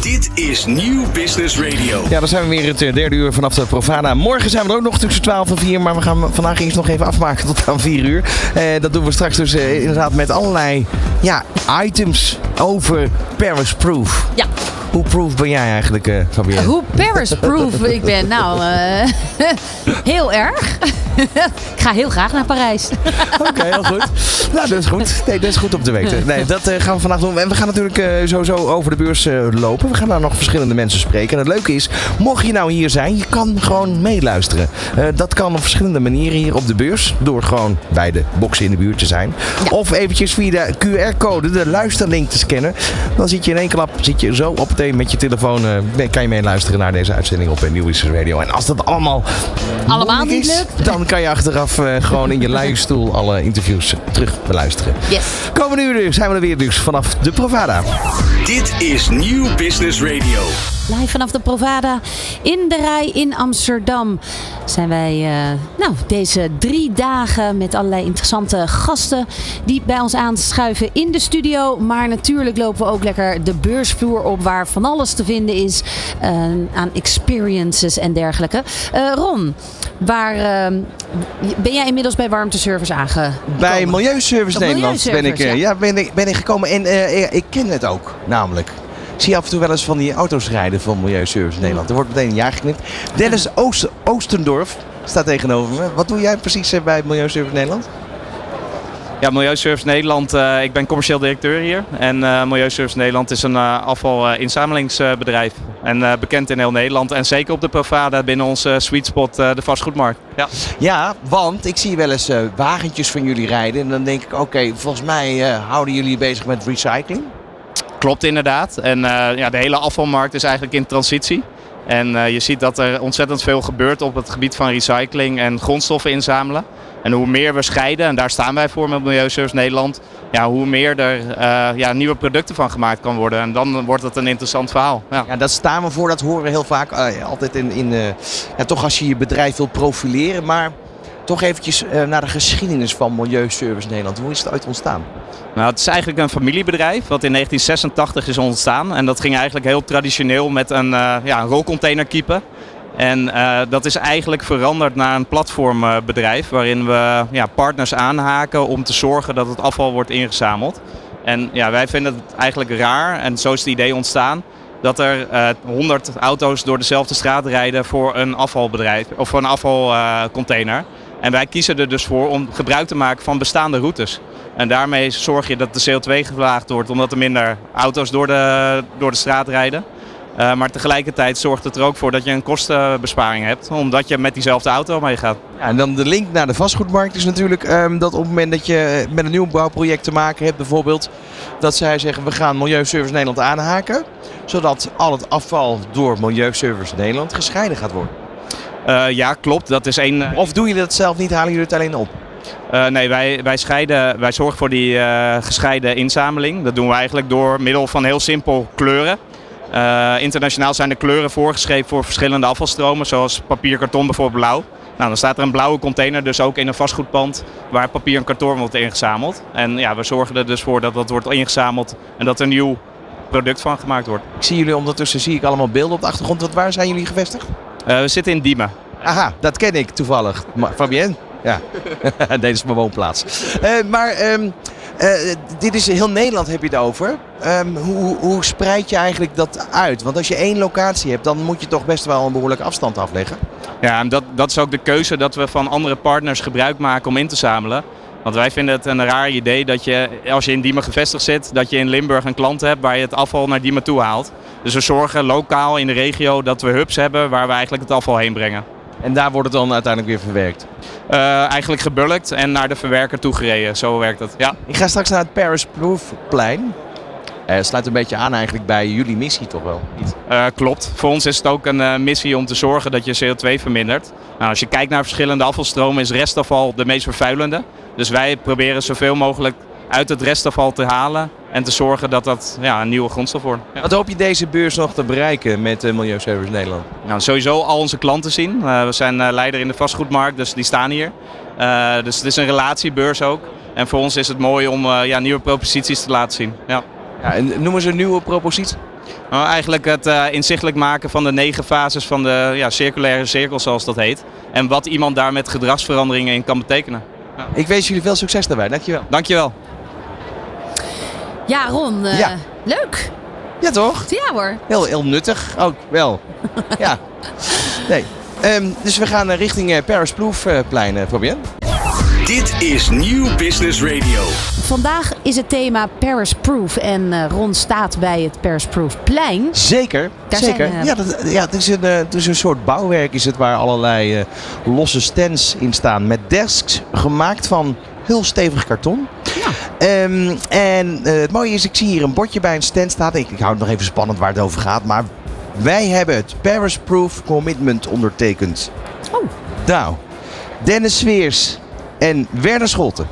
Dit is Nieuw Business Radio. Ja, dan zijn we weer het eh, derde uur vanaf de Provada. Morgen zijn we er ook nog tussen 12 en 4, maar we gaan vandaag eerst nog even afmaken tot aan 4 uur. Eh, dat doen we straks dus eh, inderdaad met allerlei ja, items over Paris Proof. Ja. Hoe proof ben jij eigenlijk, eh Fabienne? Hoe Paris-proof ik ben. Nou, eh, heel erg. ik ga heel graag naar Parijs. Oké, heel goed. Nou, dat is goed. Nee, dat is goed om te weten. Nee, dat eh, gaan we vandaag doen. En we gaan natuurlijk eh, sowieso over de beurs eh, lopen. We gaan daar nog verschillende mensen spreken. En het leuke is, mocht je nou hier zijn, je kan gewoon meeluisteren. Dat kan op verschillende manieren hier op de beurs. Door gewoon bij de boxen in de buurt te zijn. Ja. Of eventjes via de QR-code, de luisterlink te scannen. Dan zit je in één klap, zit je zo op meteen met je telefoon, kan je meeluisteren naar deze uitzending op Nieuw Radio. En als dat allemaal Allemaal niet is, lukt. dan kan je achteraf eh, gewoon in je luie stoel alle interviews terug beluisteren. Yes. Komende uur zijn we er weer dus vanaf de Provada. Dit is Nieuw Business Radio. Live vanaf de Provada in de Rij in Amsterdam zijn wij eh, nou, deze drie dagen met allerlei interessante gasten die bij ons aanschuiven in de studio. Maar natuurlijk lopen we ook lekker de beursvloer op waar van alles te vinden is eh, aan experiences en dergelijke. Eh, Ron, waar ben jij inmiddels bij Warmteservice aangekomen? Bij Milieuservice Nederland ben ik, ja. ja. ben ik, ben ik gekomen en ik ken het ook, namelijk. Ik zie af en toe wel eens van die auto's rijden van Milieuservice Nederland. Er wordt meteen een jaar geknipt. Dennis Oost, Oostendorf staat tegenover me. Wat doe jij precies eh, bij Milieuservice Nederland? Ja, Milieuservice Nederland, eh, ik ben commercieel directeur hier. En eh Milieuservice Nederland is een uh, afvalinzamelingsbedrijf. en bekend in heel Nederland. En zeker op de Provada binnen onze sweet spot, de vastgoedmarkt. Ja. Ja, want ik zie wel eens wagentjes van jullie rijden. En dan denk ik, oké, volgens mij houden jullie je bezig met recycling. Klopt inderdaad. En eh, ja, de hele afvalmarkt is eigenlijk in transitie. En eh, je ziet dat er ontzettend veel gebeurt op het gebied van recycling en grondstoffen inzamelen. En hoe meer we scheiden, en daar staan wij voor met Milieuservice Nederland, ja, hoe meer er eh, ja, nieuwe producten van gemaakt kan worden. En dan wordt het een interessant verhaal. Ja. Daar staan we voor. Dat horen we heel vaak. altijd in, in ja, toch als je je bedrijf wilt profileren. Maar toch eventjes eh, naar de geschiedenis van Milieuservice Nederland. Hoe is het ooit ontstaan? Nou, het is eigenlijk een familiebedrijf wat in 1986 is ontstaan. En dat ging eigenlijk heel traditioneel met een, uh, ja, een rolcontainerkeeper. En uh, dat is eigenlijk veranderd naar een platformbedrijf waarin we ja, partners aanhaken om te zorgen dat het afval wordt ingezameld. En ja, wij vinden het eigenlijk raar, en zo is het idee ontstaan, dat er uh, 100 auto's door dezelfde straat rijden voor een afvalbedrijf of voor een afvalcontainer. En wij kiezen er dus voor om gebruik te maken van bestaande routes. En daarmee zorg je dat de CO2 gevlaagd wordt omdat er minder auto's door de, door de straat rijden. Uh, maar tegelijkertijd zorgt het er ook voor dat je een kostenbesparing hebt, omdat je met diezelfde auto meegaat. Ja, en dan de link naar de vastgoedmarkt is natuurlijk um, dat op het moment dat je met een nieuwbouwproject te maken hebt, bijvoorbeeld, dat zij zeggen we gaan Milieuservice Nederland aanhaken, zodat al het afval door Milieuservice Nederland gescheiden gaat worden. Uh, ja, klopt. Dat is één. Of doen jullie dat zelf niet? Halen jullie het alleen op? Uh, nee, wij, wij, scheiden, wij zorgen voor die uh, gescheiden inzameling. Dat doen we eigenlijk door middel van heel simpel kleuren. Internationaal zijn de kleuren voorgeschreven voor verschillende afvalstromen, zoals papier, karton bijvoorbeeld blauw. Nou, dan staat er een blauwe container dus ook in een vastgoedpand waar papier en karton wordt ingezameld. En ja, we zorgen er dus voor dat dat wordt ingezameld en dat er een nieuw product van gemaakt wordt. Ik zie jullie ondertussen, zie ik allemaal beelden op de achtergrond. Wat, waar zijn jullie gevestigd? Uh, we zitten in Diemen. Aha, dat ken ik toevallig. Fabienne? Ja, dit is mijn woonplaats. Uh, maar um, uh, dit is heel Nederland heb je het over. Um, hoe, hoe spreid je eigenlijk dat uit? Want als je één locatie hebt, dan moet je toch best wel een behoorlijke afstand afleggen. Ja, en dat, dat is ook de keuze dat we van andere partners gebruik maken om in te zamelen. Want wij vinden het een raar idee dat je, als je in Diemen gevestigd zit, dat je in Limburg een klant hebt waar je het afval naar Diemen toe haalt. Dus we zorgen lokaal in de regio dat we hubs hebben waar we eigenlijk het afval heen brengen. En daar wordt het dan uiteindelijk weer verwerkt? Uh, eigenlijk gebulkt en naar de verwerker toegereden. Zo werkt het, ja. Ik ga straks naar het Paris Proofplein. Uh, sluit een beetje aan eigenlijk bij jullie missie toch wel? Uh, klopt. Voor ons is het ook een uh, missie om te zorgen dat je CO2 vermindert. Nou, als je kijkt naar verschillende afvalstromen is restafval de meest vervuilende. Dus wij proberen zoveel mogelijk uit het restafval te halen en te zorgen dat dat ja, een nieuwe grondstof wordt. Ja. Wat hoop je deze beurs nog te bereiken met uh, Milieuservice Nederland? Nou, sowieso al onze klanten zien. Uh, we zijn uh, leider in de vastgoedmarkt, dus die staan hier. dus het is een relatiebeurs ook. En voor ons is het mooi om ja, nieuwe proposities te laten zien. Ja. Ja, en noem eens een nieuwe propositie. Nou, eigenlijk het eh, inzichtelijk maken van de negen fases van de ja, circulaire cirkel, zoals dat heet. En wat iemand daar met gedragsveranderingen in kan betekenen. Ik wens jullie veel succes daarbij. Dankjewel. Dankjewel. Ja, Ron. eh, Ja. Leuk. Ja, toch? Ja hoor. Heel, heel nuttig ook wel. ja. Nee. Ehm, dus we gaan eh, richting eh, Paris Ploefplein, uh, Fabienne. Dit is Nieuw Business Radio. Vandaag is het thema Paris Proof. En eh, Ron staat bij het Paris Proof plein. Zeker, Daar zeker. zijn, ja, dat, ja het, is een, eh, het is een soort bouwwerk is het, waar allerlei eh, losse stands in staan. Met desks gemaakt van heel stevig karton. Ehm, en eh, het mooie is, ik zie hier een bordje bij een stand staan. Ik, ik hou het nog even spannend waar het over gaat. Maar wij hebben het Paris Proof Commitment ondertekend. Oh. Nou, Dennis Sveers en Werner Scholten.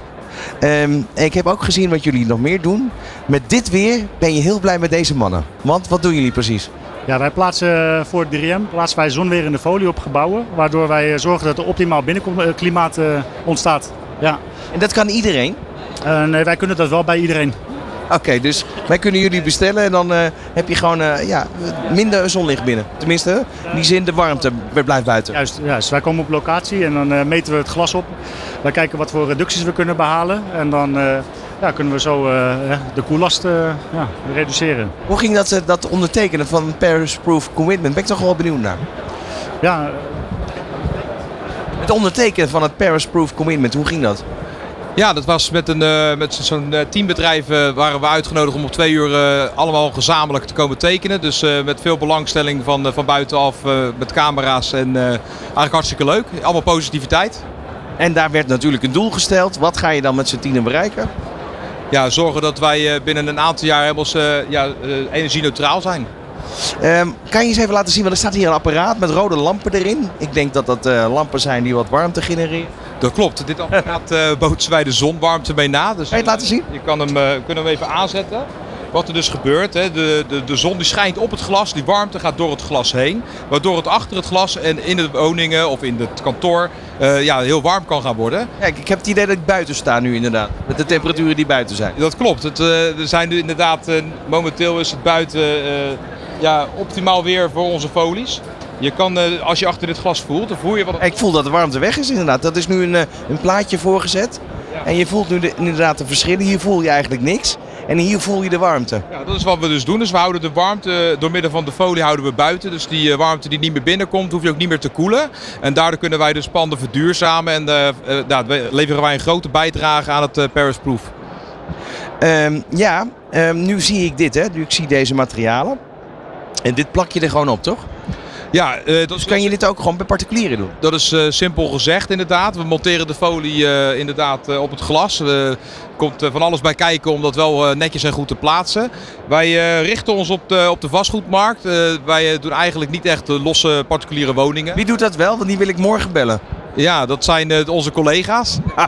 Ehm, ik heb ook gezien wat jullie nog meer doen. Met dit weer ben je heel blij met deze mannen. Want wat doen jullie precies? Ja, wij plaatsen voor het 3M plaatsen wij zonweer in de folie op gebouwen. Waardoor wij eh, zorgen dat er optimaal binnenklimaat eh, ontstaat. Ja. En dat kan iedereen? Eh, nee, wij kunnen dat wel bij iedereen. Oké, dus wij kunnen jullie bestellen en dan eh, heb je gewoon eh, ja, minder zonlicht binnen. Tenminste, in die zin de warmte blijft buiten. Juist, juist. wij komen op locatie en dan eh, meten we het glas op. Wij kijken wat voor reducties we kunnen behalen. En dan ja, kunnen we zo de koellast ja, reduceren. Hoe ging dat, dat ondertekenen van Paris Proof Commitment? Ben ik toch wel benieuwd naar. Ja, Het ondertekenen van het Paris Proof Commitment, hoe ging dat? Ja, dat was met, een, eh, met zo- zo'n eh, teambedrijf eh, waren we uitgenodigd om op twee uur allemaal gezamenlijk te komen tekenen. Dus met veel belangstelling van, van buitenaf, met camera's en eigenlijk hartstikke leuk. Allemaal positiviteit. En daar werd natuurlijk een doel gesteld. Wat ga je dan met z'n tienen bereiken? Ja, zorgen dat wij binnen een aantal jaar helemaal ja, eh, energie-neutraal zijn. Ehm, kan je eens even laten zien, want er staat hier een apparaat met rode lampen erin. Ik denk dat dat eh, lampen zijn die wat warmte genereren. Dat klopt. Dit apparaat eh bootsen wij de zonwarmte mee na. Dus, Kan je het laten zien? Je kan hem, eh, kunnen hem even aanzetten. Wat er dus gebeurt, hè, de, de, de zon die schijnt op het glas, die warmte gaat door het glas heen. Waardoor het achter het glas en in de woningen of in het kantoor eh, ja, heel warm kan gaan worden. Kijk, ik heb het idee dat ik buiten sta nu inderdaad. Met de temperaturen die buiten zijn. Dat klopt. Het, eh, er zijn nu inderdaad, eh, momenteel is het buiten eh, ja, optimaal weer voor onze folies. Je kan, eh, als je achter dit glas voelt, dan voel je wat... Ik voel dat de warmte weg is inderdaad. Dat is nu een, eh, een plaatje voorgezet. En je voelt nu de, inderdaad de verschillen. Hier voel je eigenlijk niks. En hier voel je de warmte. Ja, dat is wat we dus doen. Dus we houden de warmte door middel van de folie houden we buiten. Dus die eh, warmte die niet meer binnenkomt, hoef je ook niet meer te koelen. En daardoor kunnen wij dus panden verduurzamen. En eh, eh, ja, we- leveren wij een grote bijdrage aan het eh, Paris Proof. Ehm, ja, ehm, nu zie ik dit hè. Nu ik zie deze materialen. En dit plak je er gewoon op, toch? Ja, dat Dus kan je dit ook gewoon bij particulieren doen? Dat is eh, simpel gezegd inderdaad. We monteren de folie eh, inderdaad op het glas. Er komt van alles bij kijken om dat wel netjes en goed te plaatsen. Wij richten ons op de, op de vastgoedmarkt. Wij doen eigenlijk niet echt losse particuliere woningen. Wie doet dat wel? Want die wil ik morgen bellen. Ja, dat zijn eh, onze collega's.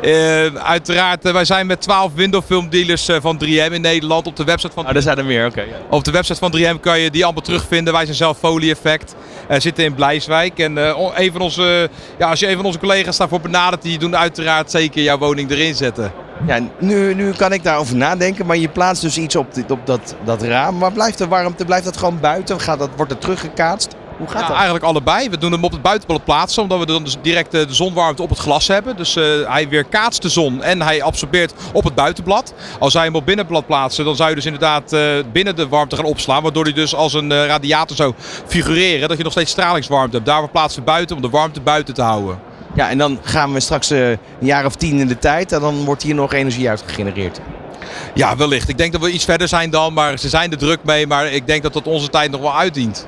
Eh, uiteraard, eh, wij zijn met 12 windowfilm dealers eh, van 3M in Nederland op de website van Oh, daar zijn er meer, oké. ja. op de website van 3M kan je die allemaal terugvinden. Wij zijn zelf Folie Effect. eh, zitten in Blijswijk. En eh, een van onze, ja, als je een van onze collega's daarvoor benadert, die doen uiteraard zeker jouw woning erin zetten. Ja, nu, nu kan ik daarover nadenken, maar je plaatst dus iets op, dit, op dat, dat raam. Maar blijft de warmte, blijft dat gewoon buiten? Gaat dat, wordt het teruggekaatst? Hoe gaat Ja, dat? eigenlijk allebei. We doen hem op het buitenblad plaatsen, omdat we dan dus direct eh, de zonwarmte op het glas hebben. Dus eh, hij weerkaatst de zon en hij absorbeert op het buitenblad. Als wij hem op binnenblad plaatsen, dan zou je dus inderdaad eh, binnen de warmte gaan opslaan. Waardoor hij dus als een radiator zou figureren, dat je nog steeds stralingswarmte hebt. Daarvoor plaatsen we buiten om de warmte buiten te houden. Ja, en dan gaan we straks een jaar of tien in de tijd en dan wordt hier nog energie uit gegenereerd. Ja, wellicht. Ik denk dat we iets verder zijn dan, maar ze zijn er druk mee. Maar ik denk dat dat onze tijd nog wel uitdient.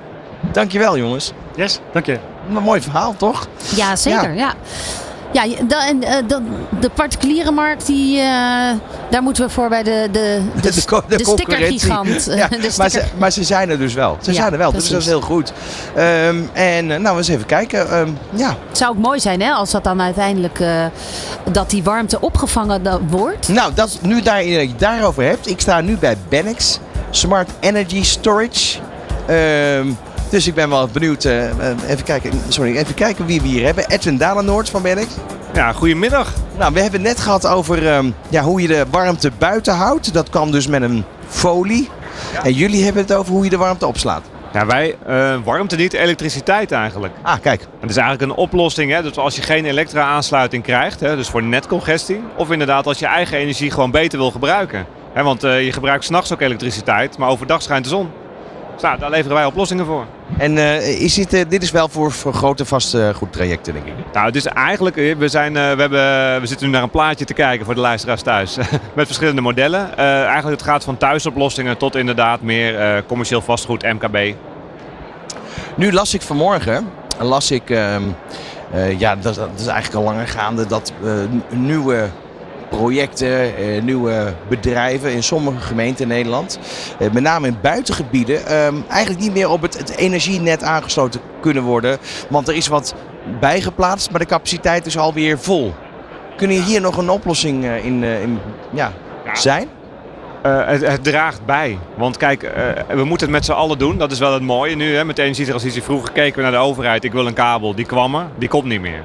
Dankjewel jongens. yes, dank je. Een mooi verhaal, toch? Ja, zeker. Ja. Ja, da- en, eh, de particuliere markt, die, eh, daar moeten we voor bij de, de, de, De de de concurrentie. stickergigant. Ja, De maar, sticker- ze, maar ze zijn er dus wel. Ze Ja, zijn er wel, dus dat is heel goed. Ehm, en eh, nou, eens even kijken. Ehm, ja, Het zou ook mooi zijn hè, als dat dan uiteindelijk eh, dat die warmte opgevangen wordt. nou, dat, nu daar, je het daarover hebt. Ik sta nu bij Benex, Smart Energy Storage. Ehm, dus ik ben wel benieuwd. eh, eh, even, kijken, sorry, even kijken wie we hier hebben. Edwin Dalenoord van Benex. Ja, goedemiddag. Nou, we hebben het net gehad over ehm, ja, hoe je de warmte buiten houdt. Dat kan dus met een folie. En jullie hebben het over hoe je de warmte opslaat. Ja, wij eh, warmte niet, elektriciteit eigenlijk. Ah, kijk. Het is eigenlijk een oplossing, hè? dus als je geen elektra-aansluiting krijgt, hè, dus voor netcongestie, of inderdaad als je eigen energie gewoon beter wil gebruiken. Hè, want je gebruikt s'nachts ook elektriciteit, maar overdag schijnt de zon. Nou, daar leveren wij oplossingen voor. En eh, is dit, eh, dit is wel voor, voor grote vastgoedtrajecten, denk ik. Nou, het is eigenlijk, eh, we, zijn, eh, we, hebben, we zitten nu naar een plaatje te kijken voor de luisteraars thuis. Met verschillende modellen. Eh, eigenlijk het gaat van thuisoplossingen tot inderdaad meer eh, commercieel vastgoed, MKB. Nu las ik vanmorgen, las ik, ehm, eh, ja, dat, dat is eigenlijk al langer gaande, dat eh, nieuwe projecten, eh, nieuwe bedrijven in sommige gemeenten in Nederland, eh, met name in buitengebieden, ehm, eigenlijk niet meer op het, het energienet aangesloten kunnen worden. Want er is wat bijgeplaatst, maar de capaciteit is alweer vol. Kunnen hier nog een oplossing eh, in, in ja, zijn? Het, het draagt bij. Want kijk, we moeten het met z'n allen doen. Dat is wel het mooie nu. Hè. Met de energietransitie vroeger keken we naar de overheid. Ik wil een kabel. Die kwam er. Die komt niet meer.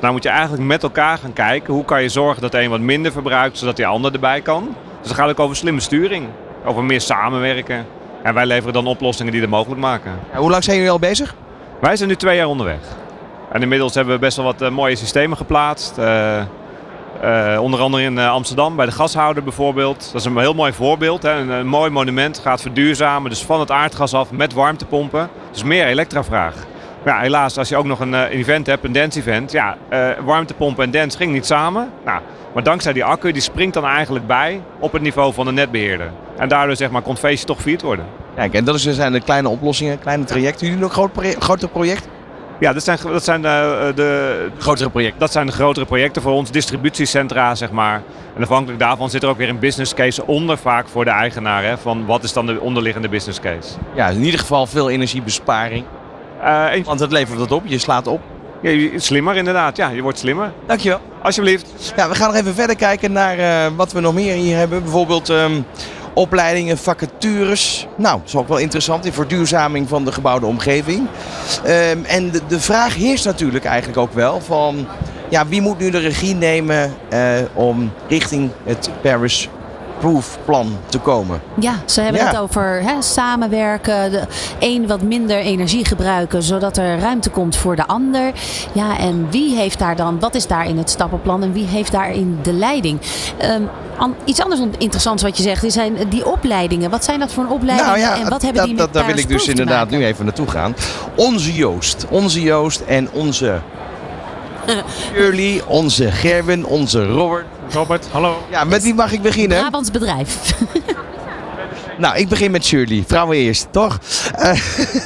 Dus nou moet je eigenlijk met elkaar gaan kijken. Hoe kan je zorgen dat de een wat minder verbruikt, zodat die ander erbij kan. Dus dan gaat het ook over slimme sturing. Over meer samenwerken. En wij leveren dan oplossingen die dat mogelijk maken. Ja, hoe lang zijn jullie al bezig? Wij zijn nu twee jaar onderweg. En inmiddels hebben we best wel wat eh, mooie systemen geplaatst. Eh, eh, onder andere in Amsterdam bij de gashouder bijvoorbeeld. Dat is een heel mooi voorbeeld. Hè. Een, een mooi monument gaat verduurzamen. Dus van het aardgas af met warmtepompen. Dus meer elektravraag. Maar ja, helaas, als je ook nog een eh, event hebt, een dance event. Ja, eh, warmtepompen en dance ging niet samen. Nou, maar dankzij die accu, die springt dan eigenlijk bij op het niveau van de netbeheerder. En daardoor zeg maar, kon het feestje toch gevierd worden. Kijk, en dat is- zijn de kleine oplossingen, kleine trajecten. Jullie nog groot proje- grotere projecten? Ja, dat zijn, dat zijn eh, de, Grotere projecten. Dat zijn de grotere projecten voor ons, distributiecentra zeg maar. En afhankelijk daarvan zit er ook weer een business case onder vaak voor de eigenaar. Hè, van wat is dan de onderliggende business case. Ja, in ieder geval veel energiebesparing. En- Want het levert wat op, je slaat op. ja, slimmer inderdaad, ja, je wordt slimmer. Dankjewel. Alsjeblieft. Ja, we gaan nog even verder kijken naar eh, wat we nog meer hier hebben. Bijvoorbeeld ehm, opleidingen, vacatures. Nou, dat is ook wel interessant in verduurzaming van de gebouwde omgeving. Ehm, en de, de vraag heerst natuurlijk eigenlijk ook wel van... Ja, wie moet nu de regie nemen eh, om richting het Paris Proof plan te komen? Ja, ze hebben Ja. het over hè, samenwerken, de een wat minder energie gebruiken, zodat er ruimte komt voor de ander. Ja, en wie heeft daar dan, wat is daar in het stappenplan en wie heeft daarin de leiding? An- iets anders interessants wat je zegt, is zijn die opleidingen. Wat zijn dat voor opleidingen Nou ja, en wat hebben dat, die dat, met daar wil ik dus inderdaad nu even naartoe gaan. Onze Joost. Onze Joost en onze Shirley, onze Gerwin, onze Robert. Robert, hallo. Ja, met wie mag ik beginnen? Brabants bedrijf. Nou, ik begin met Shirley. Vrouwen eerst, toch? Eh,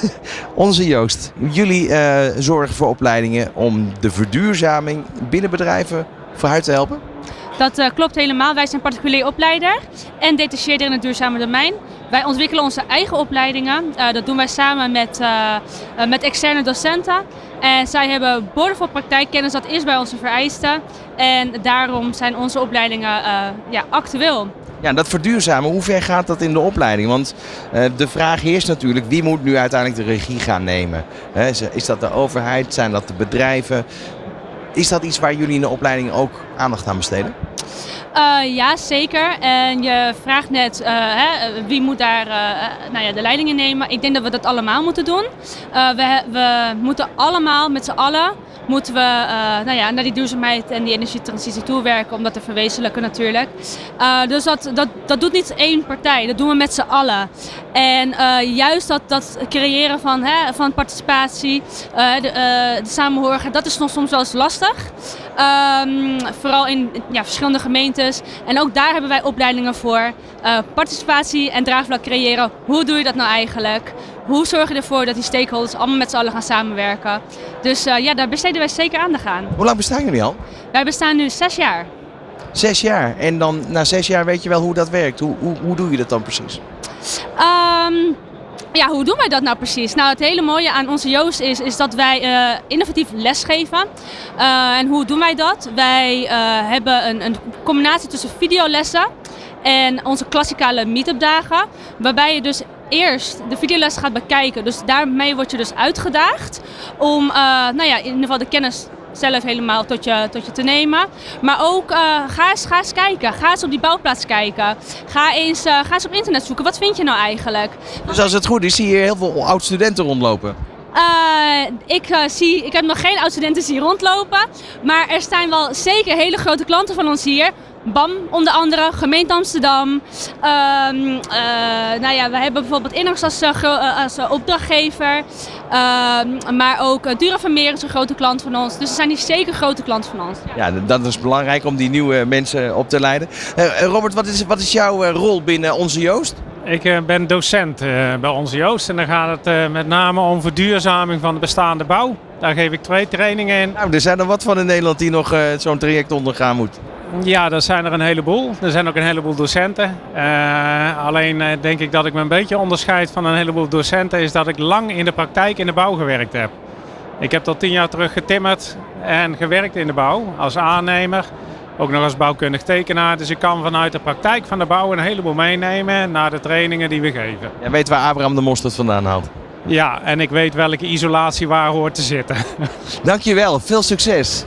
onze Joost. Jullie eh, zorgen voor opleidingen om de verduurzaming binnen bedrijven vooruit te helpen? Dat eh, klopt helemaal. Wij zijn particulier opleider en detacheerder in het duurzame domein. Wij ontwikkelen onze eigen opleidingen. Eh, dat doen wij samen met, met externe docenten. En zij hebben boordevol praktijkkennis, dat is bij onze vereiste. En daarom zijn onze opleidingen eh, ja, actueel. Ja, dat verduurzamen, hoe ver gaat dat in de opleiding? Want eh, de vraag heerst natuurlijk, wie moet nu uiteindelijk de regie gaan nemen? Is dat de overheid? Zijn dat de bedrijven? Is dat iets waar jullie in de opleiding ook aandacht aan besteden? Eh, ja, zeker. En je vraagt net eh, hè, wie moet daar eh, nou ja, de leiding in nemen. Ik denk dat we dat allemaal moeten doen. We, we moeten allemaal met z'n allen moeten we eh, nou ja, naar die duurzaamheid en die energietransitie toewerken om dat te verwezenlijken natuurlijk. Eh, dus dat, dat, dat doet niet één partij, dat doen we met z'n allen. En eh, juist dat, dat creëren van, hè, van participatie, de, de dat is nog soms wel eens lastig. Ehm, vooral in ja, verschillende gemeentes. En ook daar hebben wij opleidingen voor. Participatie en draagvlak creëren. Hoe doe je dat nou eigenlijk? Hoe zorg je ervoor dat die stakeholders allemaal met z'n allen gaan samenwerken? Dus eh, ja, daar besteden wij zeker aandacht aan. Hoe lang bestaan jullie al? Wij bestaan nu zes jaar. Zes jaar. En dan na zes jaar weet je wel hoe dat werkt. Hoe, hoe, hoe doe je dat dan precies? Ehm, ja, hoe doen wij dat nou precies? Nou, het hele mooie aan onze Joost is, is dat wij eh, innovatief lesgeven. Eh, en hoe doen wij dat? Wij hebben een, een combinatie tussen videolessen en onze klassikale meetup dagen. Waarbij je dus eerst de videoles gaat bekijken. Dus daarmee word je dus uitgedaagd om eh, nou ja, in ieder geval de kennis zelf helemaal tot je, tot je te nemen. Maar ook eh, ga, eens, ga eens kijken. Ga eens op die bouwplaats kijken. Ga eens, eh, ga eens op internet zoeken. Wat vind je nou eigenlijk? Dus als het goed is, zie je heel veel oud-studenten rondlopen. Ik, zie, ik heb nog geen oud-studenten hier rondlopen. Maar er staan wel zeker hele grote klanten van ons hier. BAM onder andere, gemeente Amsterdam. Ehm, eh, nou ja, we hebben bijvoorbeeld Innox als, eh, eh, als opdrachtgever. Ehm, maar ook uh, Dura Vermeer is een grote klant van ons. Dus er zijn hier zeker grote klanten van ons. Ja, dat is belangrijk om die nieuwe mensen op te leiden. Eh, Robert, wat is, wat is jouw eh, rol binnen onze Joost? Ik ben docent eh, bij onze Joost en dan gaat het eh, met name om verduurzaming van de bestaande bouw. Daar geef ik twee trainingen in. Nou, er zijn er wat van in Nederland die nog zo'n traject ondergaan moet. Ja, er zijn er een heleboel. Er zijn ook een heleboel docenten. Eh, alleen eh, denk ik dat ik me een beetje onderscheid van een heleboel docenten is dat ik lang in de praktijk in de bouw gewerkt heb. Ik heb tot tien jaar terug getimmerd en gewerkt in de bouw als aannemer. Ook nog als bouwkundig tekenaar. Dus ik kan vanuit de praktijk van de bouw een heleboel meenemen naar de trainingen die we geven. Jij weet waar Abraham de Mosterd vandaan haalt. Ja, en ik weet welke isolatie waar hoort te zitten. Dankjewel, veel succes.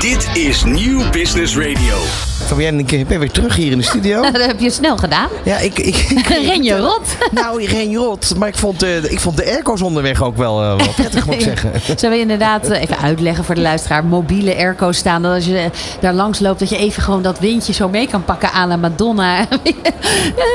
Dit is Nieuw Business Radio. Fabienne, ik ben weer terug hier in de studio. Dat heb je snel gedaan. Ja, ik... ik Ren je rot. Nou, geen rot. Maar ik vond, eh, ik vond de airco's onderweg ook wel, eh, wel prettig, moet ik zeggen. Zullen we inderdaad eh, even uitleggen voor de luisteraar. Mobiele airco's staan. Dat als je daar langs loopt, dat je even gewoon dat windje zo mee kan pakken aan la Madonna.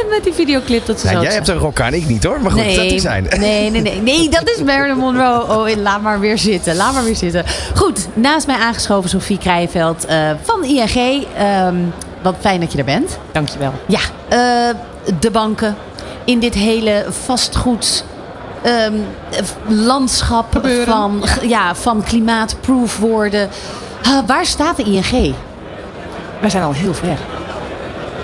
Met die videoclip dat ze Nou, zo... jij hebt een rok aan, ik niet hoor. Maar goed, dat is zijn. Nee, nee, nee. Nee, dat is Marilyn Monroe. Oh, laat maar weer zitten. Laat maar weer zitten. Goed, naast mij aangeschoven Sofie Krijveld van ING. Ehm, wat fijn dat je er bent. Dankjewel. Ja, eh, de banken in dit hele vastgoed ehm, landschap Gebeuren, van, ja. van klimaatproof worden. Waar staat de ING? Wij zijn al heel ver.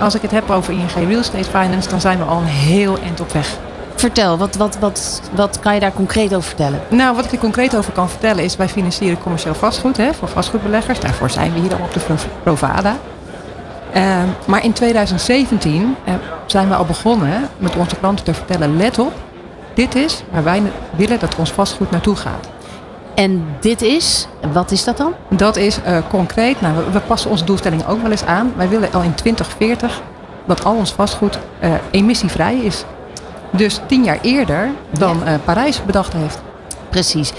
Als ik het heb over ING Real Estate Finance, dan zijn we al een heel eind op weg. Vertel, wat, wat, wat, wat kan je daar concreet over vertellen? Nou, wat ik er concreet over kan vertellen is, wij financieren commercieel vastgoed hè, voor vastgoedbeleggers. Daarvoor zijn we hier al op de Pro- Provada. Ehm, maar in 2017 eh, zijn we al begonnen met onze klanten te vertellen, let op, dit is waar wij willen dat ons vastgoed naartoe gaat. En dit is, wat is dat dan? Dat is eh, concreet, nou, we, we passen onze doelstelling ook wel eens aan. Wij willen al in 2040 dat al ons vastgoed eh, emissievrij is. Dus tien jaar eerder dan eh, Parijs bedacht heeft. Precies.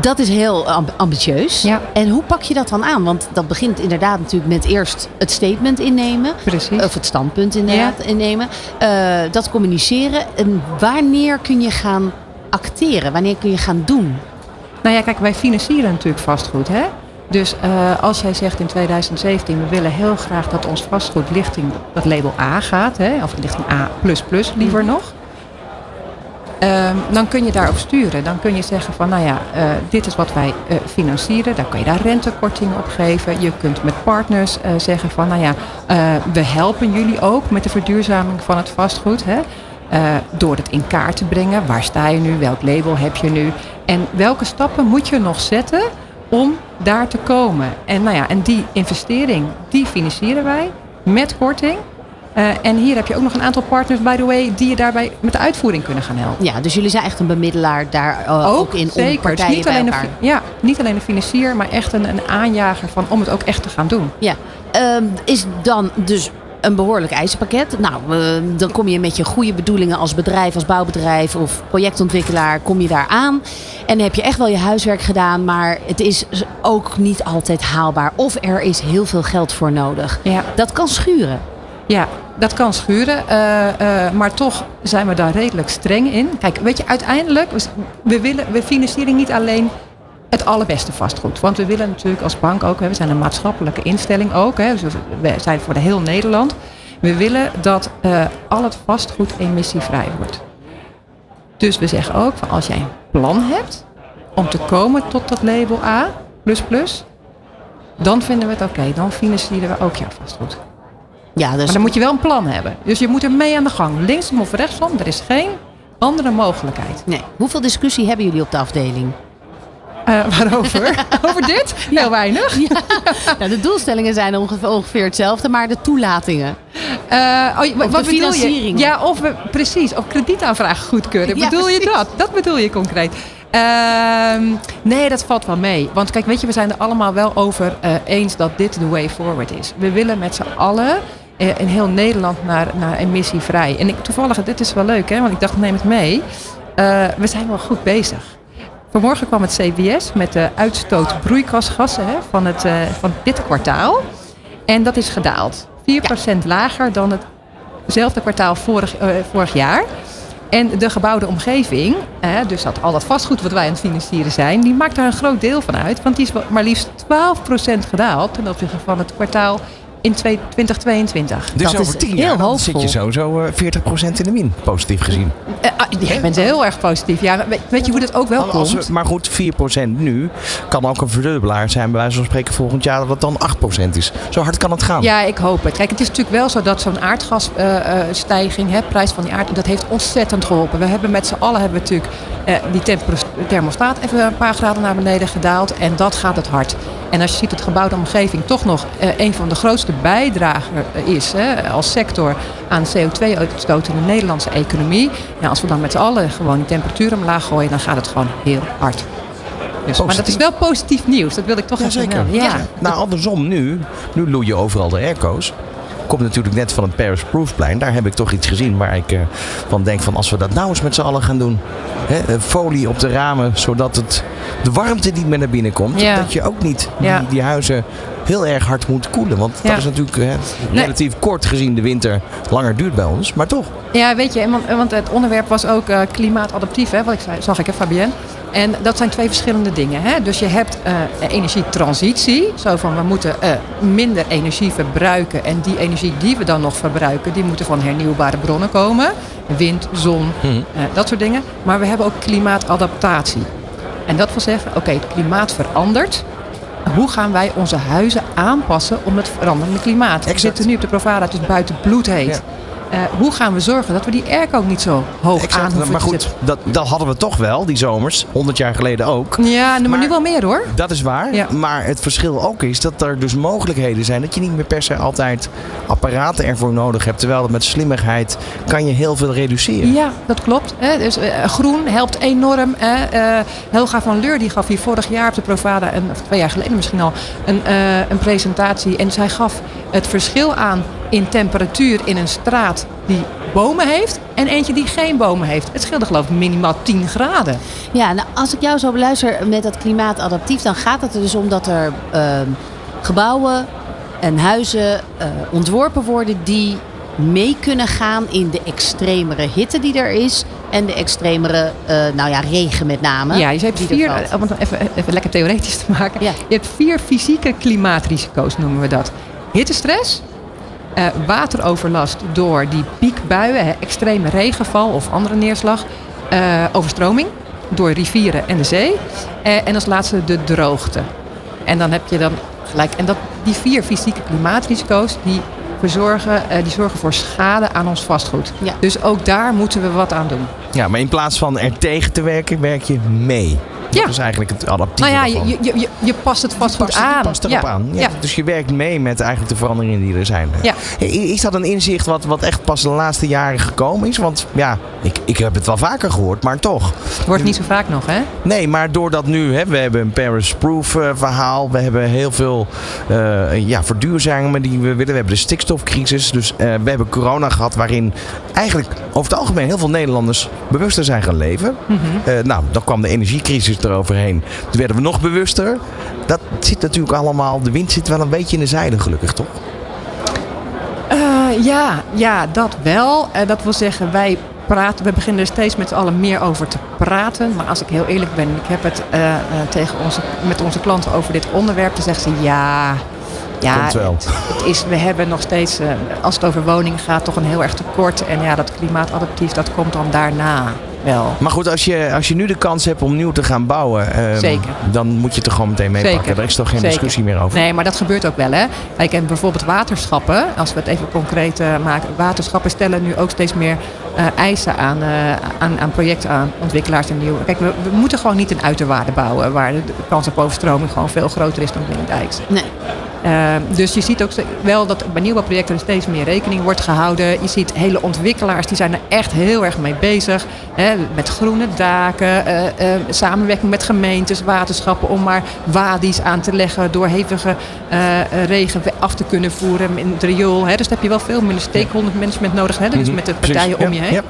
Dat is heel amb- ambitieus. Ja. En hoe pak je dat dan aan? Want dat begint inderdaad natuurlijk met eerst het statement innemen. Precies. Of het standpunt inderdaad innemen. Eh, dat communiceren. En wanneer kun je gaan acteren? Wanneer kun je gaan doen? Nou ja, kijk, wij financieren natuurlijk vastgoed. Hè? Dus eh, als jij zegt in 2017, we willen heel graag dat ons vastgoed richting dat label A gaat, hè? of richting A liever nog. Ehm, dan kun je daarop sturen. Dan kun je zeggen van, nou ja, eh, dit is wat wij eh, financieren. Dan kan je daar rentekortingen op geven. Je kunt met partners eh, zeggen van, nou ja, we helpen jullie ook met de verduurzaming van het vastgoed. Hè? Door het in kaart te brengen. Waar sta je nu? Welk label heb je nu? En welke stappen moet je nog zetten om daar te komen? En, nou ja, en die investering, die financieren wij met korting. Eh, en hier heb je ook nog een aantal partners, by the way, die je daarbij met de uitvoering kunnen gaan helpen. Ja, dus jullie zijn echt een bemiddelaar daar eh, ook, in om zeker. Dus partijen niet bij alleen elkaar. Een, ja, niet alleen een financier, maar echt een, een aanjager van om het ook echt te gaan doen. Ja, Ehm, is dan dus een behoorlijk eisenpakket. Nou, eh, dan kom je met je goede bedoelingen als bedrijf, als bouwbedrijf of projectontwikkelaar, kom je daar aan. En heb je echt wel je huiswerk gedaan, maar het is ook niet altijd haalbaar. Of er is heel veel geld voor nodig. Ja. Dat kan schuren. Ja, dat kan schuren, eh, eh, maar toch zijn we daar redelijk streng in. Kijk, weet je, uiteindelijk, we, willen, we financieren niet alleen het allerbeste vastgoed. Want we willen natuurlijk als bank ook, we zijn een maatschappelijke instelling ook, hè, dus we zijn voor de heel Nederland. We willen dat eh, al het vastgoed emissievrij wordt. Dus we zeggen ook, als jij een plan hebt om te komen tot dat label A++, dan vinden we het oké, dan financieren we ook jouw vastgoed. Ja, dus Maar dan moet je wel een plan hebben. Dus je moet er mee aan de gang. Linksom of rechtsom, er is geen andere mogelijkheid. nee. Hoeveel discussie hebben jullie op de afdeling? Eh, waarover? Over dit? Heel weinig. Nou, de doelstellingen zijn ongeveer, ongeveer hetzelfde, maar de toelatingen. Eh, oh, Of de wat bedoel financiering. je? Ja, of we, precies. Of kredietaanvragen goedkeuren. Ja, bedoel je dat? Dat bedoel je concreet. Ehm, nee, dat valt wel mee. Want kijk, weet je, we zijn er allemaal wel over eh, eens dat dit de way forward is. We willen met z'n allen in heel Nederland naar, naar emissievrij. En ik, toevallig, dit is wel leuk, hè, want ik dacht, neem het mee. Eh, we zijn wel goed bezig. Vanmorgen kwam het CBS met de uitstoot broeikasgassen hè, van, het, eh, van dit kwartaal. En dat is gedaald. 4% lager dan hetzelfde kwartaal vorig, eh, vorig jaar. En de gebouwde omgeving, eh, dus dat, al dat vastgoed wat wij aan het financieren zijn, die maakt daar een groot deel van uit. Want die is maar liefst 12% gedaald ten opzichte van het kwartaal in twee- 2022. Dus Dat over is tien heel jaar dan zit je sowieso eh 40% in de min, positief gezien. Eh, jij bent heel erg positief. Ja, weet, je hoe dat ook wel we- komt? maar goed, 4% nu kan ook een verdubbelaar zijn. Bij wijze van spreken volgend jaar dat het dan 8% is. Zo hard kan het gaan. Ja, ik hoop het. Kijk, het is natuurlijk wel zo dat zo'n aardgasstijging, hè, prijs van die aard, dat heeft ontzettend geholpen. We hebben met z'n allen hebben we natuurlijk eh, die thermostaat even een paar graden naar beneden gedaald. En dat gaat het hard. En als je ziet dat de gebouwde omgeving toch nog eh, een van de grootste bijdrager is hè, als sector aan CO2-uitstoot in de Nederlandse economie. Ja, als we dan met z'n allen gewoon die temperatuur omlaag gooien, dan gaat het gewoon heel hard. Dus, maar dat is wel positief nieuws, dat wil ik toch even Jazeker. melden. Ja. Nou, andersom nu. Nu loeien overal de airco's. Komt natuurlijk net van het Paris Proofplein. Daar heb ik toch iets gezien waar ik eh, van denk van als we dat nou eens met z'n allen gaan doen. Hè, eh, folie op de ramen, zodat het, de warmte niet meer naar binnen komt. Ja. Dat je ook niet Ja. die, die huizen heel erg hard moet koelen. Want Ja. dat is natuurlijk hè, relatief kort gezien de winter langer duurt bij ons. Maar toch. Ja, weet je, want het onderwerp was ook eh, klimaatadaptief, hè, wat ik zei, zag ik, hè, Fabienne. En dat zijn twee verschillende dingen. Hè? Dus je hebt eh, energietransitie, zo van we moeten eh, minder energie verbruiken. En die energie die we dan nog verbruiken, die moeten van hernieuwbare bronnen komen. Wind, zon, Hm. eh, dat soort dingen. Maar we hebben ook klimaatadaptatie. En dat wil zeggen, oké, het klimaat verandert. Hoe gaan wij onze huizen aanpassen om het veranderende klimaat? We zitten nu op de Provada, het is buiten bloedheet. Eh, hoe gaan we zorgen dat we die airco niet zo hoog aan Exact. hoeven Maar goed, dat, dat hadden we toch wel, die zomers. 100 jaar geleden ook. Ja, maar, nu wel meer hoor. Dat is waar. Maar het verschil ook is dat er dus mogelijkheden zijn. Dat je niet meer per se altijd apparaten ervoor nodig hebt. Terwijl dat met slimmigheid kan je heel veel reduceren. Ja, dat klopt. Hè. Dus, eh, groen helpt enorm. Hè. Eh, Helga van Leur die gaf hier vorig jaar op de Provada, en, of twee jaar geleden misschien al, een, een presentatie. En zij gaf het verschil aan in temperatuur in een straat die bomen heeft en eentje die geen bomen heeft. Het scheelde geloof ik minimaal 10 graden. Ja, nou, als ik jou zo beluister met dat klimaatadaptief, dan gaat het er dus om dat er ehm, gebouwen en huizen eh, ontworpen worden die mee kunnen gaan in de extremere hitte die er is en de extremere, eh, nou ja, regen met name. Ja, je hebt er vier, om het even, even lekker theoretisch te maken. Je hebt vier fysieke klimaatrisico's, noemen we dat. Hittestress, eh, wateroverlast door die piekbuien, hè, extreme regenval of andere neerslag, eh, overstroming door rivieren en de zee. Eh, en als laatste de droogte. En dan heb je dan gelijk. En dat, die vier fysieke klimaatrisico's, die, verzorgen, eh, die zorgen voor schade aan ons vastgoed. Dus ook daar moeten we wat aan doen. Ja, maar in plaats van er tegen te werken, werk je mee. Dat is eigenlijk het adaptieve Nou ja, je, je, je, past het vastgoed past, aan. Je past erop Ja, aan. Ja. ja. Dus je werkt mee met eigenlijk de veranderingen die er zijn. Ja. Is dat een inzicht wat, wat echt pas de laatste jaren gekomen is? Want ja, ik, ik heb het wel vaker gehoord, maar toch. Wordt niet zo vaak nog, hè? Nee, maar doordat nu, hè, we hebben een Paris-proof eh, verhaal. We hebben heel veel eh, ja, verduurzamingen die we willen. We hebben de stikstofcrisis. Dus eh, we hebben corona gehad waarin eigenlijk over het algemeen heel veel Nederlanders bewuster zijn gaan leven. Mhm. Eh, nou, dan kwam de energiecrisis eroverheen. Toen werden we nog bewuster. Dat zit natuurlijk allemaal, de wind zit wel een beetje in de zijde gelukkig, toch? Eh, ja, ja, dat wel. Eh, dat wil zeggen, wij praten, we beginnen er steeds met z'n allen meer over te praten. Maar als ik heel eerlijk ben, ik heb het tegen onze, met onze klanten over dit onderwerp, dan zeggen ze ja. Ja, Komt wel. Het, het is, we hebben nog steeds, eh, als het over woningen gaat, toch een heel erg tekort. En ja, dat klimaatadaptief, dat komt dan daarna wel. Maar goed, als je, als je nu de kans hebt om nieuw te gaan bouwen, ehm, Zeker. dan moet je het er gewoon meteen mee pakken. Daar is toch geen Zeker. discussie meer over. Nee, maar dat gebeurt ook wel. Hè? Kijk, en bijvoorbeeld waterschappen, als we het even concreet eh, maken. Waterschappen stellen nu ook steeds meer eh, eisen aan, eh, aan, aan projectontwikkelaars en nieuwe. Kijk, we, we moeten gewoon niet een uiterwaarde bouwen waar de kans op overstroming gewoon veel groter is dan binnen Dijks. Nee. Eh, dus je ziet ook wel dat bij nieuwbouwprojecten er steeds meer rekening wordt gehouden. Je ziet hele ontwikkelaars die zijn er echt heel erg mee bezig. Hè, met groene daken, eh, eh, samenwerking met gemeentes, waterschappen om maar wadi's aan te leggen door hevige regen af te kunnen voeren in het riool. Hè. Dus daar heb je wel veel minder stakeholder management nodig. Hè, dus met de partijen om je heen.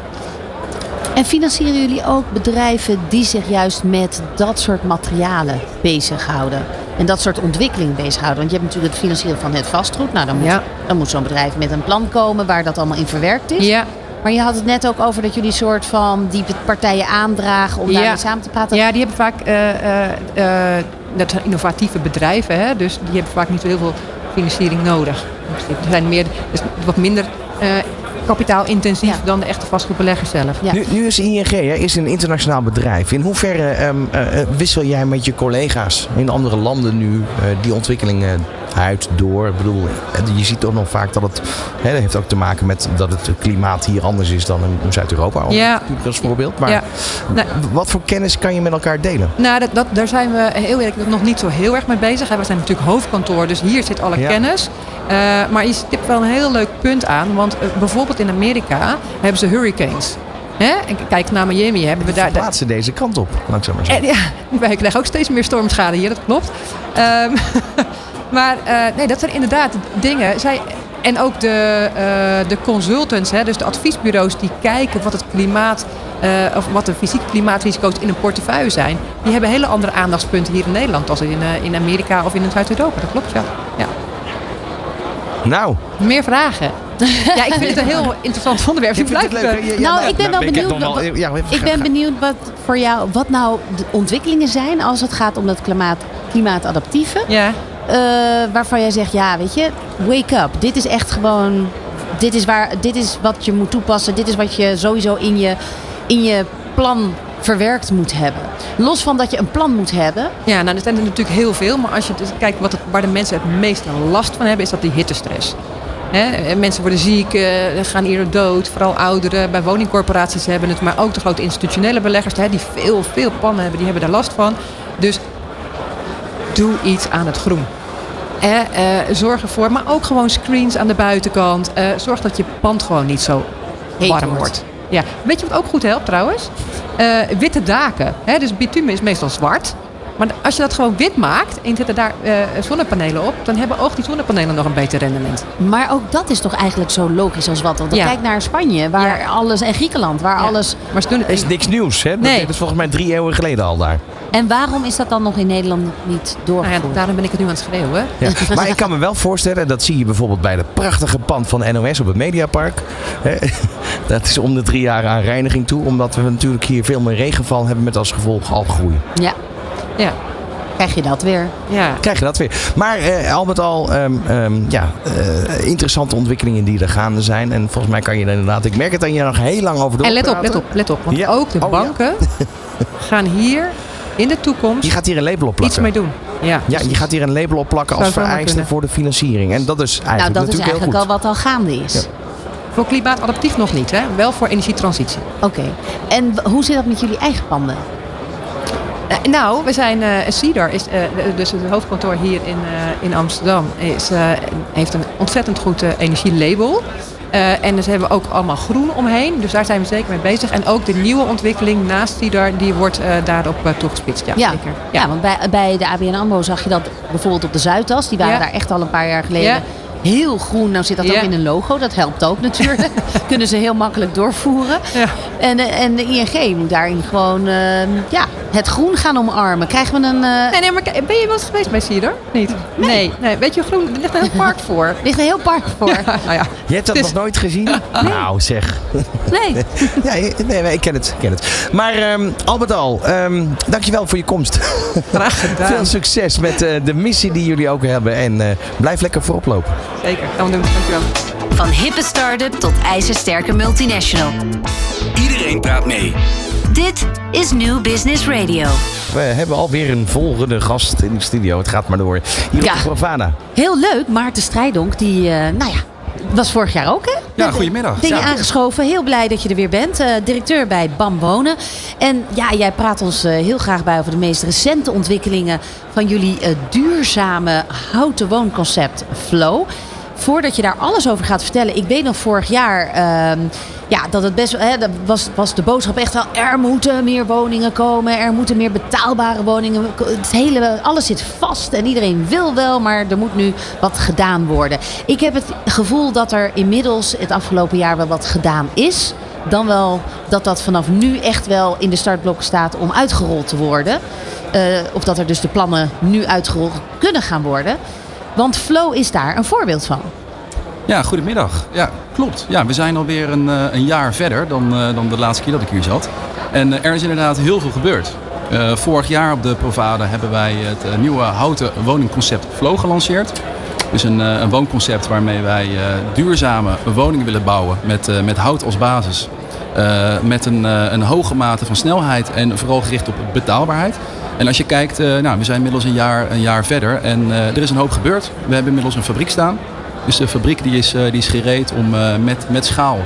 En financieren jullie ook bedrijven die zich juist met dat soort materialen bezighouden? En dat soort ontwikkeling bezighouden? Want je hebt natuurlijk het financieren van het vastgoed. Nou, dan moet, Ja. dan moet zo'n bedrijf met een plan komen waar dat allemaal in verwerkt is. Ja. Maar je had het net ook over dat jullie soort van die partijen aandragen om Ja. daarmee samen te praten. Ja, die hebben vaak, eh, dat zijn innovatieve bedrijven, hè? dus die hebben vaak niet zo heel veel financiering nodig. Die zijn meer, dus wat minder kapitaalintensief Ja. dan de echte vastgoedbelegger zelf. Ja. Nu, nu is ING hè, is een internationaal bedrijf. In hoeverre ehm, eh, eh, wissel jij met je collega's in andere landen nu eh, die ontwikkelingen uit, door? Ik bedoel, je ziet toch nog vaak dat het... Hè, dat heeft ook te maken met dat het klimaat hier anders is dan in, Zuid-Europa. Ja. Als voorbeeld. Maar Ja. Nou, wat voor kennis kan je met elkaar delen? Nou, dat, dat, daar zijn we heel eerlijk nog niet zo heel erg mee bezig. We zijn natuurlijk hoofdkantoor, dus hier zit alle Ja. kennis. Eh, maar je stipt wel een heel leuk punt aan. Want eh, bijvoorbeeld in Amerika hebben ze hurricanes. Hè? Kijk naar Miami hebben we daar... Plaatsen deze kant op, laat ik zo maar En, ja, wij krijgen ook steeds meer stormschade hier, dat klopt. Ehm, maar eh, nee, dat zijn inderdaad dingen. Zij, en ook de, eh, de consultants, hè, dus de adviesbureaus die kijken wat het klimaat, eh, of wat de fysieke klimaatrisico's in een portefeuille zijn, die hebben hele andere aandachtspunten hier in Nederland als in, eh, in Amerika of in Zuid-Europa. Dat klopt, ja. ja. Nou, Meer vragen? ja, ik vind het een heel interessant onderwerp. ik vind het blijf, leuk. Ja, ja, nou, ik ben wel benieuwd. nog wel- wat- ja, even ik ben benieuwd wat voor jou, wat nou de ontwikkelingen zijn als het gaat om dat klimaat, klimaatadaptieve. Ja. Eh, waarvan jij zegt, ja, weet je, wake up. Dit is echt gewoon, dit is, waar, dit is wat je moet toepassen. Dit is wat je sowieso in je, in je plan verwerkt moet hebben. Los van dat je een plan moet hebben. Ja, nou, er zijn er natuurlijk heel veel. Maar als je dus kijkt wat waar de mensen het meeste last van hebben, is dat die hittestress. Mensen worden ziek, eh, gaan eerder dood. Vooral ouderen. Bij woningcorporaties hebben het. Maar ook de grote institutionele beleggers die veel, veel pannen hebben, die hebben daar last van. Dus doe iets aan het groen. Eh, eh, zorg ervoor, maar ook gewoon screens aan de buitenkant. Eh, zorg dat je pand gewoon niet zo Heet warm wordt. wordt. Ja. Weet je wat ook goed helpt trouwens? Eh, witte daken. Hè? Dus bitumen is meestal zwart. Maar als je dat gewoon wit maakt en je zet er daar eh, zonnepanelen op, dan hebben ook die zonnepanelen nog een beter rendement. Maar ook dat is toch eigenlijk zo logisch als wat. Want Ja. kijk naar Spanje, waar Ja. alles, en Griekenland, waar Ja. alles... Maar ze doen het is niks nieuws, hè? Dat Nee. dat is volgens mij drie eeuwen geleden al daar. En waarom is dat dan nog in Nederland niet Nou doorgevoerd? ja, daarom ben ik het nu aan het schreeuwen. Ja. Maar ik kan me wel voorstellen, en dat zie je bijvoorbeeld bij het prachtige pand van NOS op het Mediapark. Hè, Dat is om de drie jaar aan reiniging toe, omdat we natuurlijk hier veel meer regenval hebben met als gevolg algroei. Ja, Ja. krijg je dat weer. ja. Krijg je dat weer. Maar eh, al met al, ehm, ehm, ja, eh, interessante ontwikkelingen die er gaande zijn. En volgens mij kan je er inderdaad, ik merk het dat je er nog heel lang over door En let op, let op, let op. Want Ja. ook de Oh, ja. banken gaan hier in de toekomst Je gaat hier een label op iets plakken. mee doen. Ja, Ja, je gaat hier een label op plakken als vereiste voor de financiering. En dat is eigenlijk Nou, dat is eigenlijk al wat al gaande is. Ja. Voor klimaatadaptief nog niet, hè? wel voor energietransitie. Oké. En hoe zit dat met jullie eigen panden? Eh, nou, we zijn, eh Cedar, is, eh, dus het hoofdkantoor hier in, in Amsterdam, is, heeft een ontzettend goed energielabel. En dus hebben we ook allemaal groen omheen. Dus daar zijn we zeker mee bezig. En ook de nieuwe ontwikkeling naast Cedar, die wordt daarop toegespitst. Ja, Ja, zeker. ja. want bij, bij de ABN AMRO zag je dat bijvoorbeeld op de Zuidas. Die waren Ja. daar echt al een paar jaar geleden Ja. heel groen. Nou zit dat Ja. ook in een logo. Dat helpt ook natuurlijk. Kunnen ze heel makkelijk doorvoeren. Ja. En, en de ING moet daarin gewoon eh, ja, het groen gaan omarmen. Krijgen we een... eh, Nee, nee, maar ben je wel eens geweest bij Cedar? Niet? Nee. nee. Weet je, groen, er ligt een heel park voor. ligt een heel park voor. Nou ja. Je hebt dat Dus- nog nooit gezien? Nou, zeg. Nee. Ja, nee, nee, ik ken het. Ik ken het. Maar ehm, al met al, ehm, dankjewel voor je komst. Graag gedaan. Veel succes met eh, de missie die jullie ook hebben. En eh, blijf lekker voorop lopen. Zeker, gaan we doen. Dankjewel. Van hippe start-up tot ijzersterke multinational. Iedereen praat mee. Dit is New Business Radio. We hebben alweer een volgende gast in de studio. Het gaat maar door. Hier Ja. Provada. Heel leuk. Maarten Strijdonk, die, eh, nou ja, was vorig jaar ook, hè? Ja, goedemiddag. Ben je Ja. aangeschoven. Heel blij dat je er weer bent. Eh, directeur bij BAM Wonen. En ja, jij praat ons eh, heel graag bij over de meest recente ontwikkelingen van jullie duurzame houten woonconcept Flow. Voordat je daar alles over gaat vertellen. Ik weet nog vorig jaar ehm, ja, dat het best wel. Dat was, was de boodschap echt wel. Er moeten meer woningen komen. Er moeten meer betaalbare woningen. Het hele, alles zit vast en iedereen wil wel. Maar er moet nu wat gedaan worden. Ik heb het gevoel dat er inmiddels het afgelopen jaar wel wat gedaan is. Dan wel dat dat vanaf nu echt wel in de startblokken staat om uitgerold te worden. Eh, of dat er dus de plannen nu uitgerold kunnen gaan worden. Want Flow is daar een voorbeeld van. Ja, goedemiddag. Ja, klopt. Ja, we zijn alweer een, eh, een jaar verder dan, eh, dan de laatste keer dat ik hier zat. En eh, er is inderdaad heel veel gebeurd. Vorig jaar op de Provada hebben wij het nieuwe houten woningconcept Flow gelanceerd. Dus een, een woonconcept waarmee wij duurzame woningen willen bouwen met, met hout als basis. Met een, een hoge mate van snelheid en vooral gericht op betaalbaarheid. En als je kijkt, eh, nou, we zijn inmiddels een jaar, een jaar verder en eh, er is een hoop gebeurd. We hebben inmiddels een fabriek staan. Dus de fabriek die is, eh, die is gereed om met, met schaal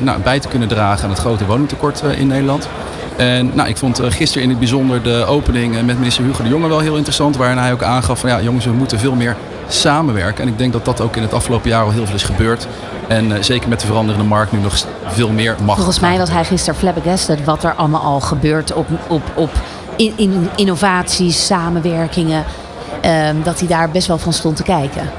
nou, bij te kunnen dragen aan het grote woningtekort in Nederland. En nou, ik vond gisteren in het bijzonder de opening met minister Hugo de Jonge wel heel interessant. Waarin hij ook aangaf van ja jongens, we moeten veel meer samenwerken. En ik denk dat dat ook in het afgelopen jaar al heel veel is gebeurd. En zeker met de veranderende markt nu nog veel meer mag. Volgens mij was hij gisteren flabbergasted wat er allemaal al gebeurt op, op, op in, in innovaties, samenwerkingen. Ehm, dat hij daar best wel van stond te kijken.